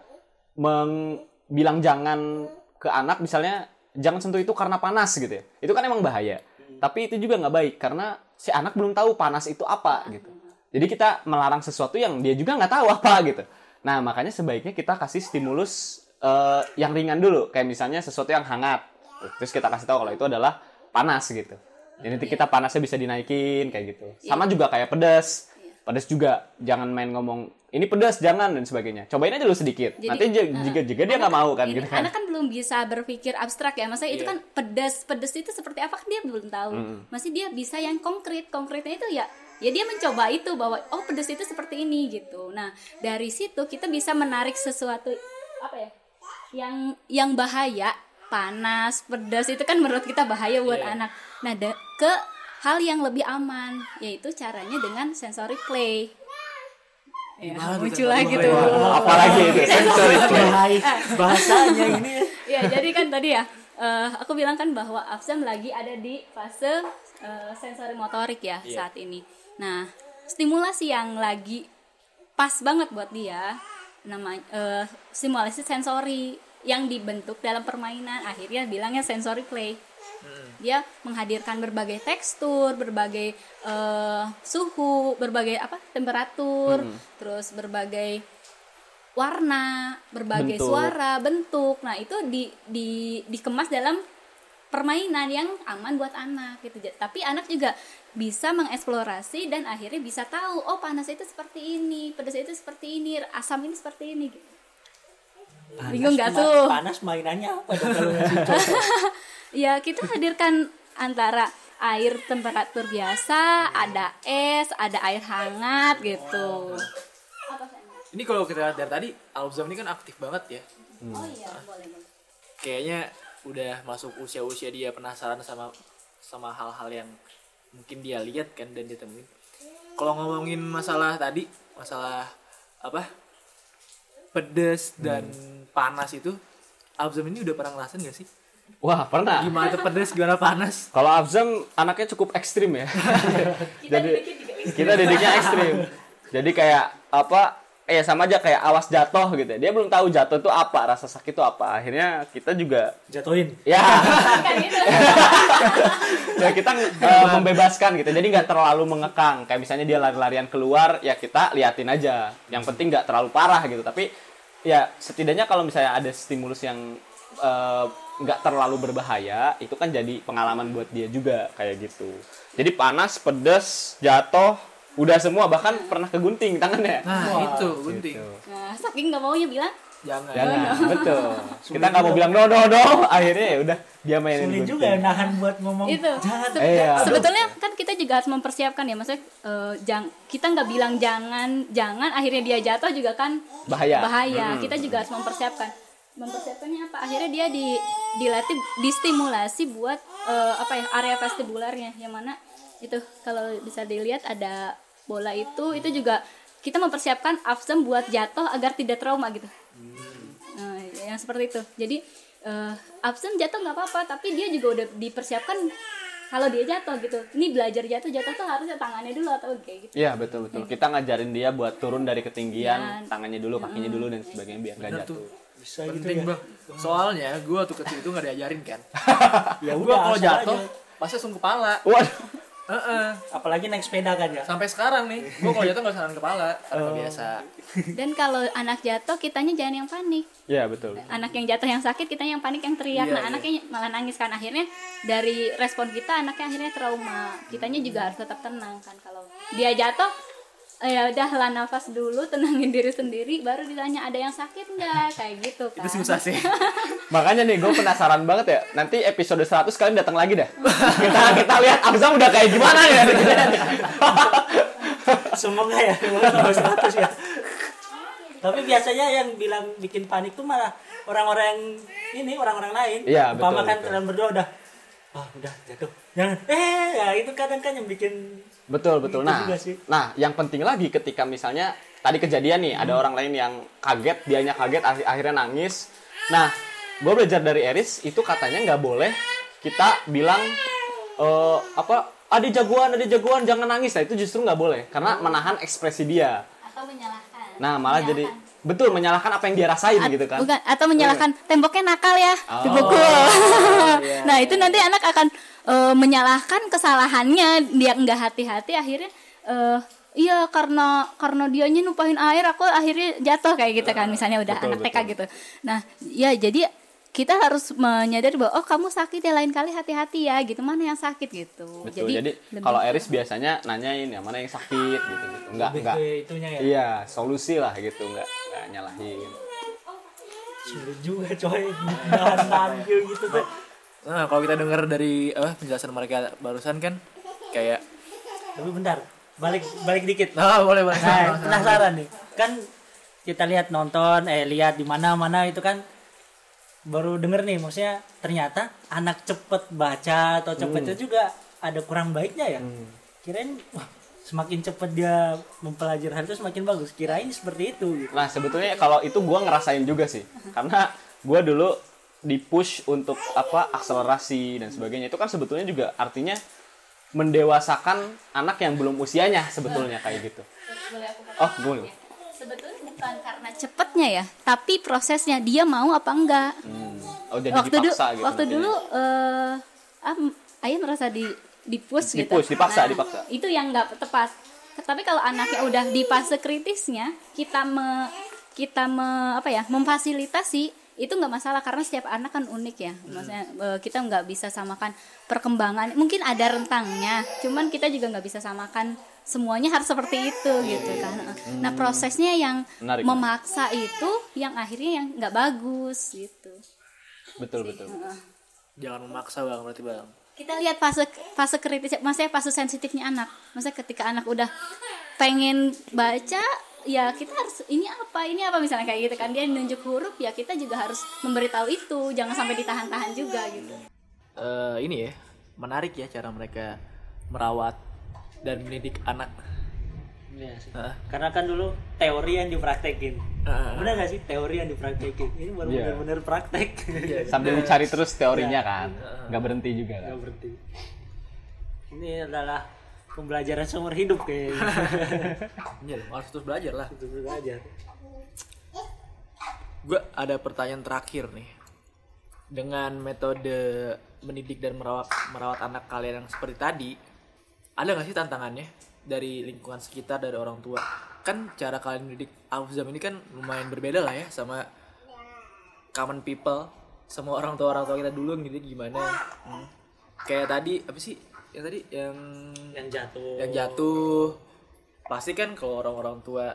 meng- bilang jangan ke anak misalnya jangan sentuh itu karena panas gitu ya. Itu kan emang bahaya. Tapi itu juga nggak baik karena si anak belum tahu panas itu apa gitu. Jadi kita melarang sesuatu yang dia juga nggak tahu apa gitu. Nah makanya sebaiknya kita kasih stimulus eh, yang ringan dulu, kayak misalnya sesuatu yang hangat. Terus kita kasih tahu kalau itu adalah panas gitu. Jadi nanti kita panasnya bisa dinaikin kayak gitu. Sama juga kayak pedas. Pedas juga jangan main ngomong ini pedas jangan dan sebagainya. Cobain aja dulu sedikit. Jadi, nanti j- jika jika dia nggak mau kan Ini, gitu kan. anak kan belum bisa berpikir abstrak ya maksudnya itu Iya. kan pedas pedas itu seperti apa kan dia belum tahu masih dia bisa yang konkret konkretnya itu ya ya dia mencoba itu bahwa oh pedas itu seperti ini gitu nah dari situ kita bisa menarik sesuatu apa ya yang yang bahaya panas pedas itu kan menurut kita bahaya buat Iya. anak nah da- ke hal yang lebih aman yaitu caranya dengan sensory play. Ya, muncul lagi tuh Apalagi itu sensory play. Bahaya, bahasanya ini. Ya jadi kan tadi ya eh, aku bilang kan bahwa Afsam lagi ada di fase eh, sensori motorik ya Iya. saat ini. Nah stimulasi yang lagi pas banget buat dia nama eh, stimulasi sensori yang dibentuk dalam permainan akhirnya bilangnya sensory play dia menghadirkan berbagai tekstur, berbagai eh, suhu, berbagai apa temperatur, terus berbagai warna, berbagai Bentuk. suara, bentuk. Nah itu di, di dikemas dalam permainan yang aman buat anak gitu. Tapi anak juga bisa mengeksplorasi dan akhirnya bisa tahu oh panas itu seperti ini, pedas itu seperti ini, asam ini seperti ini. Gitu. Panas Bingung nggak tuh? panas mainannya apa dong kalau (laughs) Ya kita hadirkan antara air temperatur biasa, ada es, ada air hangat gitu. ini kalau kita lihat dari tadi Alzam ini kan aktif banget ya Oh iya, boleh boleh. kayaknya udah masuk usia-usia dia penasaran sama sama hal-hal yang mungkin dia lihat kan dan dia temuin. Kalau ngomongin masalah tadi, masalah apa? pedes dan panas itu Abzam ini udah pernah ngerasain gak sih? Wah, pernah. Gimana tuh pedes, gimana panas? Kalau Afzam anaknya cukup ekstrim ya. (laughs) Jadi kita didiknya ekstrim. Jadi kayak apa? Eh sama aja kayak awas jatuh gitu. Dia belum tahu jatuh itu apa, rasa sakit itu apa. Akhirnya kita juga jatuhin ya, Kan gitu. (laughs) ya kita eh, membebaskan gitu. Jadi nggak terlalu mengekang. Kayak misalnya dia lari-larian keluar, ya kita liatin aja. Yang penting nggak terlalu parah gitu. Tapi ya setidaknya kalau misalnya ada stimulus yang eh, nggak terlalu berbahaya, itu kan jadi pengalaman buat dia juga kayak gitu. Jadi panas, pedes, jatuh, udah semua bahkan pernah kegunting tangannya. Nah, itu gunting. Nah, saking nggak maunya bilang, Jangan. Jangan, betul. (laughs) Kita nggak mau bilang no no no, akhirnya ya udah dia mainin sulit gunting. juga ya nahan buat ngomong itu. jangan Se- Iya. Sebetulnya kan kita juga harus mempersiapkan ya, maksudnya eh, jang, kita nggak bilang jangan, jangan, akhirnya dia jatuh juga kan Bahaya. bahaya. Kita juga harus mempersiapkan. Mempersiapkannya apa akhirnya dia di dilatih distimulasi buat eh, apa ya area vestibularnya yang mana itu kalau bisa dilihat ada bola itu itu juga kita mempersiapkan absem buat jatuh agar tidak trauma gitu Nah, yang seperti itu jadi eh, absen jatuh nggak apa-apa tapi dia juga udah dipersiapkan kalau dia jatuh gitu ini belajar jatuh jatuh tuh harusnya tangannya dulu atau kayak gitu Iya betul betul. Kita ngajarin dia buat turun dari ketinggian, Iya. tangannya dulu, kakinya dulu dan sebagainya biar nggak jatuh. tuh. Bisa gitu Penting ya bang. Soalnya gue waktu kecil itu nggak diajarin kan. (laughs) ya gue kalau jatuh pasti langsung kepala. Waduh. Heeh. apalagi naik sepeda kan ya Sampai sekarang nih, gue kalau jatuh nggak saran kepala, karena Oh. biasa. dan kalau anak jatuh kitanya jangan yang panik Iya betul. anak yang jatuh yang sakit kita yang panik yang teriak Iya, nah iya. anaknya malah nangis kan akhirnya dari respon kita anaknya akhirnya trauma kitanya juga harus tetap tenang kan kalau dia jatuh eh, ya udah lah nafas dulu tenangin diri sendiri baru ditanya ada yang sakit nggak kayak gitu kan Itu susah sih. (laughs) Makanya nih gue penasaran banget ya. Nanti episode 100 kalian datang lagi dah. kita kita lihat Abzam udah kayak gimana ya. (laughs) semoga ya semoga tambah 100 ya tapi biasanya yang bilang bikin panik tuh malah orang-orang yang ini orang-orang lain Iya, Umpama betul, kan kalian berdua udah ah udah jatuh jangan eh ya itu kadang kan yang bikin betul betul. Gitu Nah, juga sih. nah yang penting lagi ketika misalnya tadi kejadian nih ada orang lain yang kaget, dianya kaget akhi- akhirnya nangis. Nah, gue belajar dari Eris itu katanya nggak boleh kita bilang eh apa ada jagoan ada jagoan jangan nangis nah itu justru nggak boleh karena menahan ekspresi dia atau menyalahkan nah malah jadi Menyalahkan. Betul menyalahkan apa yang dia rasain At- gitu kan? bukan atau menyalahkan temboknya nakal ya Oh, dipukul iya, (laughs) nah itu nanti anak akan eh, menyalahkan kesalahannya dia nggak hati-hati akhirnya eh, iya karena karena dianya numpahin air aku akhirnya jatuh kayak gitu kan. Misalnya udah Betul, anak TK betul. gitu. Nah ya jadi kita harus menyadari bahwa oh kamu sakit ya lain kali hati-hati ya gitu. Mana yang sakit gitu. Betul. Jadi, lebih kalau Eris biasanya nanyain yang mana yang sakit? gitu gitu. Nggak lebih nggak. ke itunya ya? Iya solusi lah gitu. Nggak nggak nyalahin. Sulit juga coy. Nahan tampil gitu tuh Nah, kalau kita dengar dari apa penjelasan mereka barusan kan kayak tapi bentar balik balik dikit. Nah, boleh boleh. Nah, penasaran nih. Kan kita lihat nonton, eh lihat di mana-mana itu kan baru denger nih maksudnya ternyata anak cepet baca atau cepet itu juga ada kurang baiknya ya. Kirain wah, semakin cepet dia mempelajari hal itu semakin bagus. Kirain seperti itu gitu. Nah sebetulnya kalau itu gua ngerasain juga sih, karena gua dulu di push untuk apa akselerasi dan sebagainya itu kan sebetulnya juga artinya mendewasakan anak yang belum usianya sebetulnya kayak gitu. Boleh aku Oh boleh. sebetulnya bukan karena ya tapi prosesnya dia mau apa enggak Hmm. Oh jadi waktu dulu dipaksa gitu. waktu dulu eh ah, ayah merasa di dipush gitu Dipush, dipaksa, dipaksa. itu yang nggak tepat tapi kalau anaknya udah di fase kritisnya kita me kita me, apa ya memfasilitasi itu nggak masalah karena setiap anak kan unik ya maksudnya eh, kita nggak bisa samakan perkembangan mungkin ada rentangnya cuman kita juga nggak bisa samakan semuanya harus seperti itu gitu kan. nah prosesnya yang Menarik. memaksa itu yang akhirnya yang nggak bagus gitu. Betul betul. Jangan memaksa bang berarti bang. kita lihat fase fase kritis maksudnya fase sensitifnya anak. Maksudnya ketika anak udah pengen baca ya kita harus ini apa? Ini apa? Misalnya kayak gitu kan. Dia nunjuk huruf ya kita juga harus memberitahu itu. Jangan sampai ditahan-tahan juga gitu. Eh, ini ya menarik ya cara mereka merawat dan mendidik anak. Iya sih. Heeh. Karena kan dulu teori yang dipraktekin. Heeh. Benar gak sih teori yang dipraktekin? Ini baru Iya. benar-benar praktek. (laughs) Sambil dicari terus teorinya kan, nggak berhenti juga kan. Gak berhenti. Ini adalah pembelajaran seumur hidup kayaknya. (laughs) Iya, harus terus belajar lah. Itu belajar. Gue ada pertanyaan terakhir nih. Dengan metode mendidik dan merawat merawat anak kalian yang seperti tadi, ada nggak sih tantangannya dari lingkungan sekitar dari orang tua? Kan cara kalian mendidik Aufzam ini kan lumayan berbeda lah ya sama common people, semua orang tua orang tua kita dulu ngedidik gimana? Hmm. Kayak tadi apa sih? Yang tadi yang Yang jatuh. yang jatuh pasti kan kalau orang-orang tua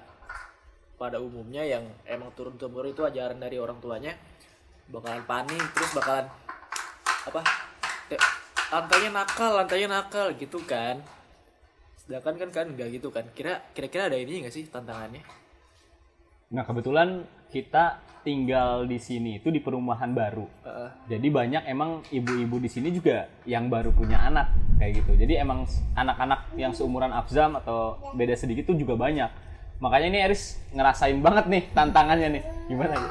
pada umumnya yang emang turun temurun itu ajaran dari orang tuanya bakalan panik terus bakalan apa lantainya nakal lantainya nakal gitu kan sedangkan kan kan nggak gitu kan kira kira-kira ada ini nggak sih tantangannya Nah kebetulan kita tinggal di sini itu di perumahan baru. Jadi banyak emang ibu-ibu di sini juga yang baru punya anak kayak gitu. Jadi emang anak-anak yang seumuran Afzam atau beda sedikit tuh juga banyak. Makanya ini Eris ngerasain banget nih tantangannya nih. Gimana ya?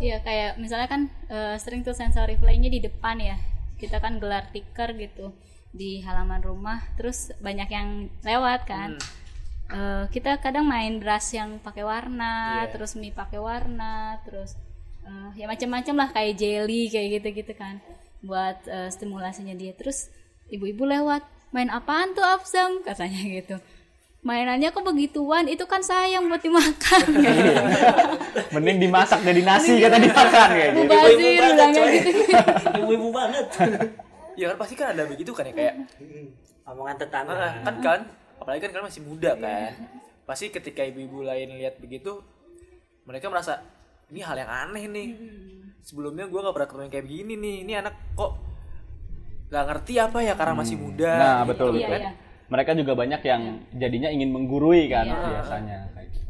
Iya kayak misalnya kan eh, sering tuh sensor replaynya di depan ya. Kita kan gelar tiker gitu di halaman rumah. Terus banyak yang lewat kan. Eh, kita kadang main beras yang pakai warna, Iya. terus mie pakai warna, terus eh, ya macam-macam lah kayak jelly kayak gitu-gitu kan. Buat eh, stimulasinya dia. Terus ibu-ibu lewat main apaan tuh Afzam katanya gitu. Mainannya kok begituan, itu kan sayang buat dimakan. (laughs) Mending dimasak jadi nasi kata dimakan kayak gitu. Mubazir banget, bilangnya gitu. (laughs) Ibu-ibu banget. Ya kan pasti kan ada begitu kan ya kayak Omongan tetangga. Nah, kan kan apalagi kan kalian masih muda kan pasti ketika ibu-ibu lain lihat begitu mereka merasa ini hal yang aneh nih sebelumnya gue nggak pernah ketemu yang kayak begini nih ini anak kok nggak ngerti apa ya karena masih muda Nah gitu betul Iya, betul. iya. Mereka juga banyak yang jadinya ingin menggurui kan Iya. biasanya. kayak gitu.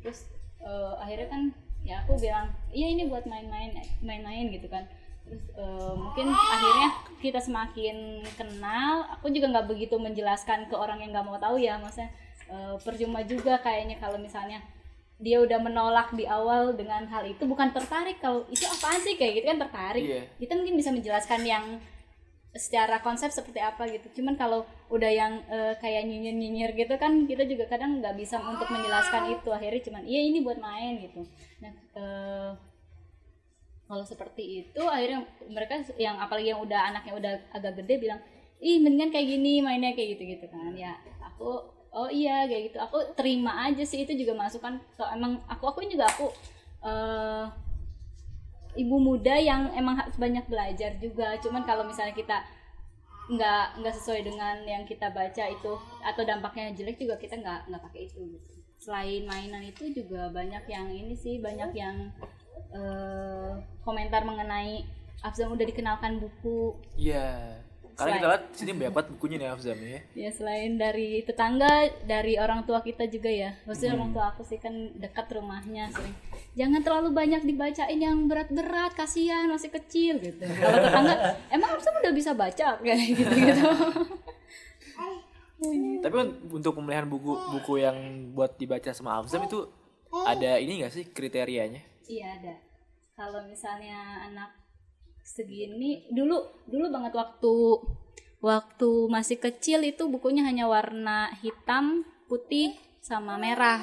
terus eh, akhirnya kan ya aku bilang iya ini buat main-main main-main gitu kan terus eh, mungkin akhirnya kita semakin kenal aku juga nggak begitu menjelaskan ke orang yang nggak mau tahu ya maksudnya eh, percuma juga kayaknya kalau misalnya dia udah menolak di awal dengan hal itu bukan tertarik kalau itu apaan sih kayak gitu kan tertarik Iya. kita mungkin bisa menjelaskan yang secara konsep seperti apa gitu. Cuman kalau udah yang eh, kayak nyinyir nyinyir gitu kan kita juga kadang nggak bisa untuk menjelaskan itu. Akhirnya cuman iya ini buat main gitu. Nah eh, kalau seperti itu akhirnya mereka yang apalagi yang udah anaknya udah agak gede bilang ih mendingan kayak gini mainnya kayak gitu gitu kan. Ya aku oh iya kayak gitu. Aku terima aja sih itu juga masukan. So emang aku aku juga aku eh ibu muda yang emang harus banyak belajar juga. Cuman kalau misalnya kita nggak nggak sesuai dengan yang kita baca itu atau dampaknya jelek juga kita nggak nggak pakai itu gitu. selain mainan itu juga banyak yang ini sih banyak yang eh, komentar mengenai Afzam udah dikenalkan buku. Iya. Karena kita lihat sini banyak banget bukunya nih Afzam ya. Ya selain dari tetangga dari orang tua kita juga ya. Maksudnya orang tua aku sih kan dekat rumahnya sering jangan terlalu banyak dibacain yang berat-berat kasihan masih kecil gitu. Kalau tetangga emang Afzam udah bisa baca? (laughs) Kayak gitu gitu tapi un- untuk pemilihan buku buku yang buat dibaca sama Afzam itu ada ini gak sih kriterianya? Iya ada. Kalau misalnya anak segini dulu dulu banget waktu waktu masih kecil itu bukunya hanya warna hitam putih sama merah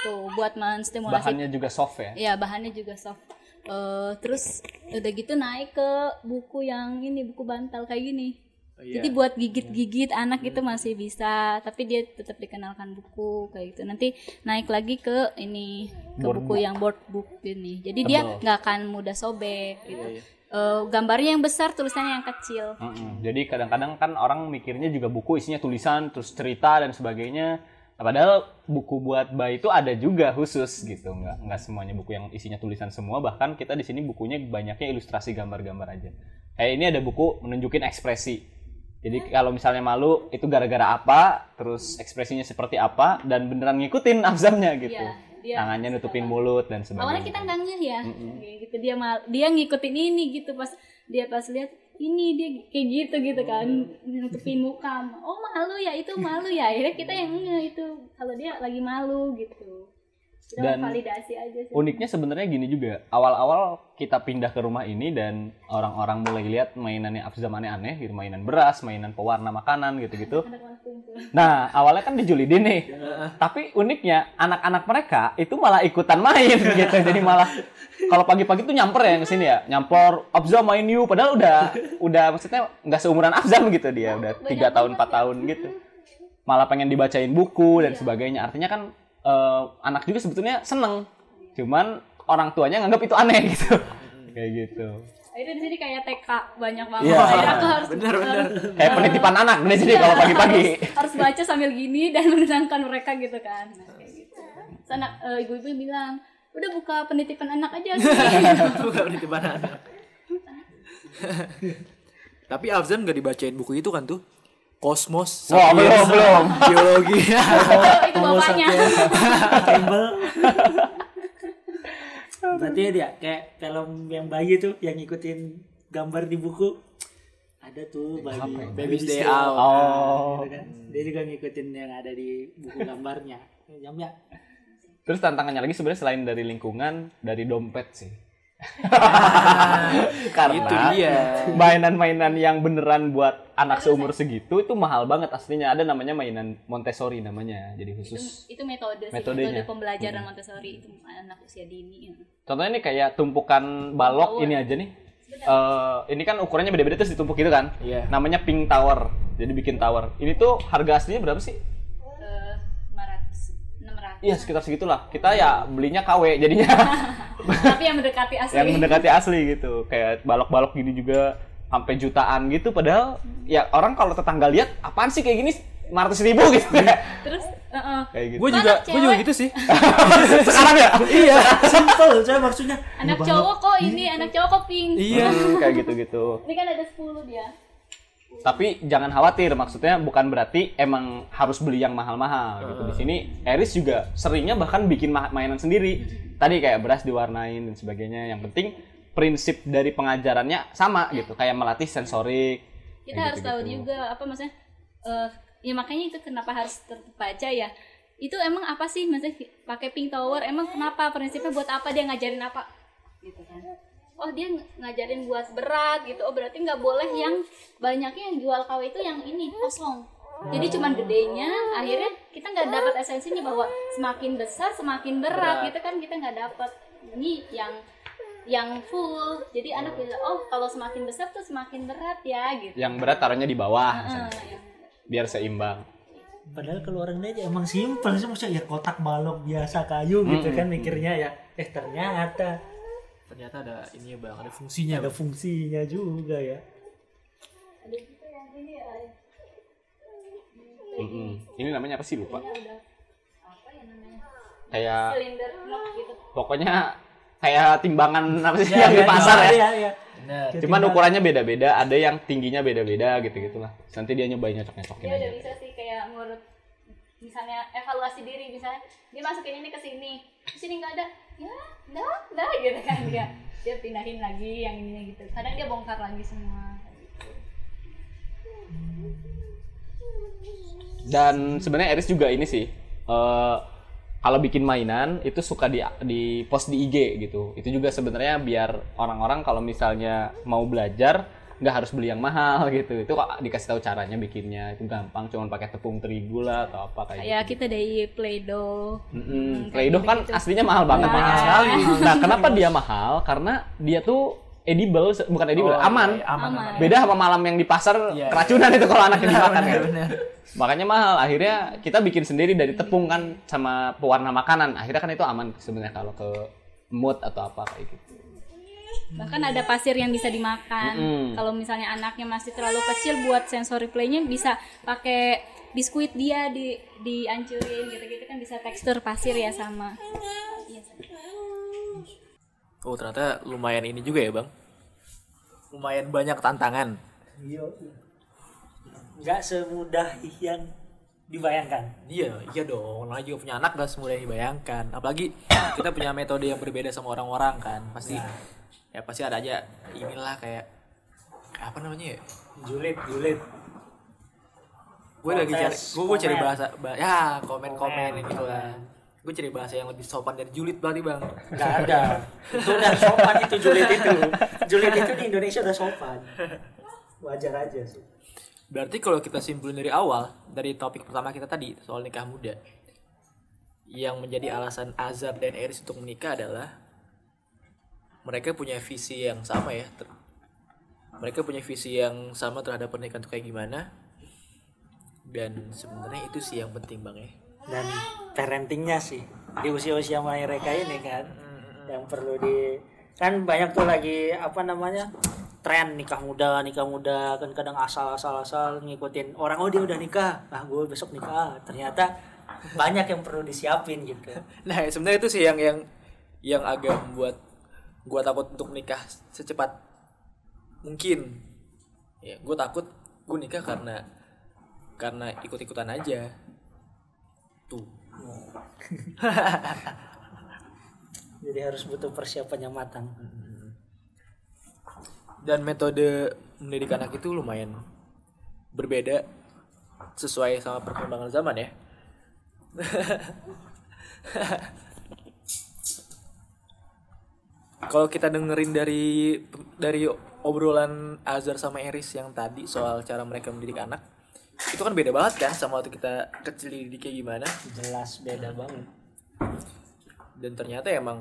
itu buat menstimulasi Bahannya juga soft ya. ya bahannya juga soft Eh, terus udah gitu naik ke buku yang ini buku bantal kayak gini Oh, iya. jadi buat gigit-gigit anak itu masih bisa tapi dia tetap dikenalkan buku kayak gitu nanti naik lagi ke ini ke Board buku yang board book ini jadi dia Tebal. nggak akan mudah sobek gitu iya. Eh, gambarnya yang besar tulisannya yang kecil Mm-mm. Jadi kadang-kadang kan orang mikirnya juga buku isinya tulisan, terus cerita dan sebagainya. Nah, padahal buku buat bayi itu ada juga khusus gitu, nggak nggak semuanya buku yang isinya tulisan semua. Bahkan kita di sini bukunya banyaknya ilustrasi gambar-gambar aja. Kayak ini ada buku menunjukin ekspresi. Jadi kalau misalnya malu itu gara-gara apa, terus ekspresinya seperti apa, dan beneran ngikutin (laughs) afzamnya gitu. Iya, dia Tangannya nutupin mulut dan sebagainya. awalnya kita nggak ngeh ya kayak gitu dia mal dia ngikutin ini gitu pas dia pas lihat ini dia kayak gitu gitu kan. Nutupin muka. Oh malu ya itu malu ya. Akhirnya kita yang ngeh itu. Kalau dia lagi malu gitu Dan validasi aja sih Uniknya sebenarnya gini juga. Awal-awal kita pindah ke rumah ini dan orang-orang mulai lihat mainannya Afzam aneh-aneh gitu, mainan beras, mainan pewarna makanan gitu-gitu. Nah, awalnya kan dijulidin nih. Tapi uniknya anak-anak mereka itu malah ikutan main (laughs) gitu. Jadi malah kalau pagi-pagi tuh nyamper ya ke sini ya. Nyamper Afzam main yuk padahal udah udah maksudnya nggak seumuran Afzam gitu dia, udah tiga tahun 4 tahun gitu. Malah pengen dibacain buku dan sebagainya. Artinya kan eh, anak juga sebetulnya seneng. Cuman orang tuanya nganggap itu aneh (laughs) gitu. Kayak gitu. akhirnya di sini kayak TK banyak banget Iya. akhirnya aku harus bener bener Kayak penitipan anak di sini kalau pagi-pagi. harus, harus baca sambil gini dan (laughs) menenangkan mereka gitu kan nah, kayak gitu Terus anak eh, ibu-ibu bilang udah buka penitipan anak aja (laughs) sih bukan penitipan anak tapi Afzam gak dibacain buku itu kan tuh kosmos Wah, sapiens, belum, (laughs) belum. biologi (laughs) itu bapaknya Campbell (laughs) berarti dia kayak film yang bayi tuh yang ngikutin gambar di buku ada tuh bayi Baby's Day Out. Out. Oh. Gitu kan. dia juga ngikutin yang ada di buku gambarnya jamnya Terus tantangannya lagi sebenarnya selain dari lingkungan, dari dompet sih. (laughs) Karena itu dia mainan-mainan yang beneran buat anak seumur segitu itu mahal banget aslinya. Ada namanya mainan Montessori namanya. Jadi itu, khusus. itu metode sih Metodenya. metode pembelajaran Montessori itu anak usia dini ya. Contohnya ini kayak tumpukan balok ini aja nih. Eh, ini kan ukurannya beda-beda terus ditumpuk gitu kan. Iya. Namanya pink tower. Jadi bikin tower. Ini tuh harga aslinya berapa sih? 500 600 Iya sekitar segitulah. Kita ya belinya KW jadinya. (laughs) tapi yang mendekati asli. Yang mendekati asli gitu. Kayak balok-balok gini juga sampai jutaan gitu. Padahal ya orang kalau tetangga lihat apaan sih kayak gini? 500 ribu gitu. Terus eh, (laughs) kayak gitu. Gue juga gue juga gitu sih. (laughs) Sekarang ya? Iya. Simple saya maksudnya. Anak cowok kok ini anak cowok kok pink. Iya. Hmm, kayak gitu-gitu. Ini kan ada 10 dia tapi jangan khawatir maksudnya bukan berarti emang harus beli yang mahal-mahal gitu. Di sini Eris juga seringnya bahkan bikin ma- mainan sendiri. Tadi kayak beras diwarnain dan sebagainya. Yang penting prinsip dari pengajarannya sama gitu kayak melatih sensorik kita harus tahu gitu-gitu. juga apa maksudnya eh ya makanya itu kenapa harus terbaca ya. Itu emang apa sih? Maksudnya pakai pink tower emang kenapa? Prinsipnya buat apa? Dia ngajarin apa? Gitu kan oh dia ng- ngajarin buat berat gitu. Oh berarti nggak boleh yang banyaknya yang jual KW itu yang ini kosong. Jadi cuman gedenya akhirnya kita nggak dapat esensinya bahwa semakin besar semakin berat, gitu kan kita nggak dapat. Ini yang yang full. Jadi anak bisa oh kalau semakin besar tuh semakin berat ya gitu. Yang berat taruhnya di bawah. Misalnya. yang- biar seimbang. Padahal kalau orang aja emang simple sih maksudnya ya kotak balok biasa kayu gitu kan mikirnya ya. Eh ternyata ternyata ada ini bang ada fungsinya ada fungsinya juga ya Mm-mm. Ini namanya apa sih lupa? Kayak silinder knob gitu pokoknya kayak timbangan apa sih (laughs) Ya, yang di ya, pasar ya. ya, ya. benar Cuman ukurannya beda-beda, ada yang tingginya beda-beda gitu-gitulah. Nanti dia nyobain nyocok-nyocokin dia aja. udah bisa sih kayak ngurut misalnya evaluasi diri misalnya dia masukin ini ke sini di sini nggak ada ya nggak nggak gitu kan. Dia dia pindahin lagi yang ini gitu. Kadang dia bongkar lagi semua. Dan sebenarnya Eris juga ini sih eh, kalau bikin mainan itu suka di di post di IG gitu. Itu juga sebenarnya biar orang-orang kalau misalnya mau belajar nggak harus beli yang mahal gitu. Itu kok dikasih tahu caranya bikinnya itu gampang, cuman pakai tepung terigu lah atau apa kayak ya gitu. kita dari Play-Doh Mm-mm. Play-Doh kan aslinya mahal banget Mahal mahal sekali. Nah, kenapa dia mahal? Karena dia tuh edible, bukan edible, Oh, aman. iya, aman, Aman. Beda sama malam yang di pasar Iya, keracunan itu kalau anaknya dimakan kan. Makanya mahal. Akhirnya kita bikin sendiri dari tepung kan sama pewarna makanan. Akhirnya kan itu aman sebenarnya kalau ke mood atau apa kayak gitu. Bahkan ada pasir yang bisa dimakan Mm-mm. kalau misalnya anaknya masih terlalu kecil buat sensory play-nya bisa pakai biskuit dia di dihancurin gitu-gitu kan bisa tekstur pasir ya sama Iya, oh ternyata lumayan ini juga ya bang lumayan banyak tantangan Iya. Nggak semudah yang dibayangkan. Iya, iya dong. Namanya juga punya anak gak semudah yang dibayangkan. Apalagi kita punya metode yang berbeda sama orang-orang kan. Pasti ya pasti ada aja inilah kayak kayak apa namanya ya? Julid, julid. Gue lagi cari gue gue cari komen. bahasa bah- ya komen-komen Komen, gitu lah. Gue cari bahasa yang lebih sopan dari julid berarti bang. Nggak ada. Itu udah sopan itu julid itu. Julid itu di Indonesia udah sopan. Wajar aja sih. Berarti kalau kita simpulin dari awal dari topik pertama kita tadi soal nikah muda, yang menjadi alasan Azhar dan Eris untuk menikah adalah mereka punya visi yang sama ya. Ter- mereka punya visi yang sama terhadap pernikahan itu kayak gimana. Dan sebenarnya itu sih yang penting bang ya. Dan parentingnya sih di usia-usia mereka ini kan yang perlu di kan banyak tuh lagi apa namanya tren nikah muda nikah muda kan kadang asal-asal asal ngikutin orang oh dia udah nikah ah gue besok nikah ternyata banyak yang perlu disiapin gitu (laughs) Nah sebenarnya itu sih yang yang yang agak membuat gua takut untuk menikah secepat mungkin. Ya, gue takut gue nikah karena karena ikut-ikutan aja tuh (laughs) Jadi harus butuh persiapan yang matang. dan metode mendidik anak itu lumayan berbeda sesuai sama perkembangan zaman ya (laughs) kalau kita dengerin dari dari obrolan Azhar sama Eris yang tadi soal cara mereka mendidik anak itu kan beda banget kan sama waktu kita kecil didik kayak gimana? Jelas beda banget. dan ternyata emang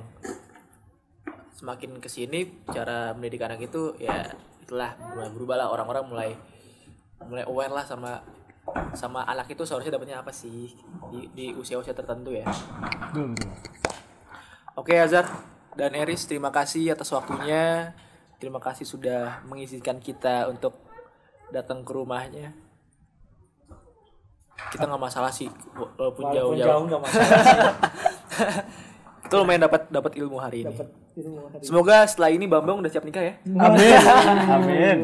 semakin ke sini cara mendidik anak itu ya itulah mulai berubah lah orang-orang mulai mulai aware lah sama sama anak itu seharusnya dapatnya apa sih di, di usia-usia tertentu ya. Oke Azhar dan Eris terima kasih atas waktunya terima kasih sudah mengizinkan kita untuk datang ke rumahnya kita nggak masalah sih walaupun jauh-jauh jauh masalah. itu (laughs) lumayan dapat dapat ilmu hari ini Dapat ilmu hari. Semoga setelah ini Bambang udah siap nikah ya. Amin. (laughs) Amin.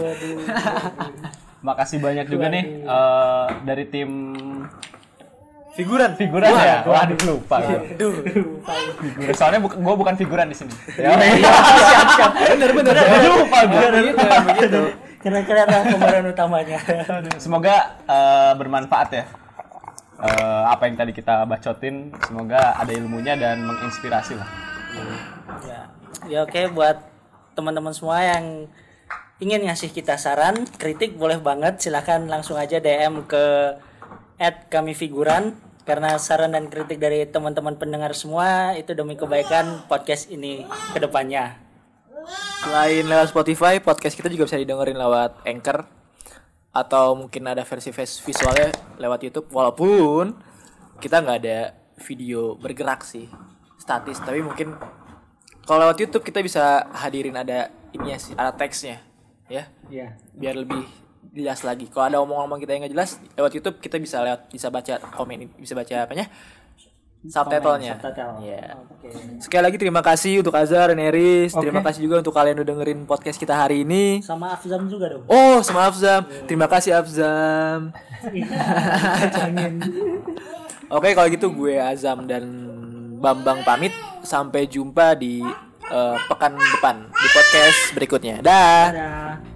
Makasih banyak juga nih eh, dari tim Figuran. figuran ya. Waduh lupa. Aduh. Figuran. Soalnya bu gue bukan figuran di sini. Ya, siap siap. Bener bener. Lupa gue. begitu, begitu. Kira-kira ada pemeran utamanya. Semoga eh, bermanfaat ya. Eh, apa yang tadi kita bacotin, semoga ada ilmunya dan menginspirasi lah. ya. ya oke buat teman-teman semua yang ingin ngasih kita saran, kritik boleh banget. Silahkan langsung aja DM ke kami figuran karena saran dan kritik dari teman-teman pendengar semua itu demi kebaikan podcast ini ke depannya. Selain lewat Spotify, podcast kita juga bisa didengerin lewat Anchor atau mungkin ada versi vis- visualnya lewat YouTube. Walaupun kita nggak ada video bergerak sih, statis. Tapi mungkin kalau lewat YouTube kita bisa hadirin ada ininya sih, ada teksnya, ya, Iya. biar lebih jelas lagi. Kalau ada omong-omong kita yang nggak jelas lewat YouTube kita bisa lewat bisa baca komen, bisa baca apanya subtitlenya. subtitle. Iya. Oke. Sekali lagi terima kasih untuk Azhar dan Eris. Terima kasih juga untuk kalian udah dengerin podcast kita hari ini. Sama Afzam juga dong. Oh, sama Afzam. Terima kasih Afzam. Oke, kalau gitu gue Azam dan Bambang pamit. Sampai jumpa di eh, pekan depan di podcast berikutnya. Dah. Dadah.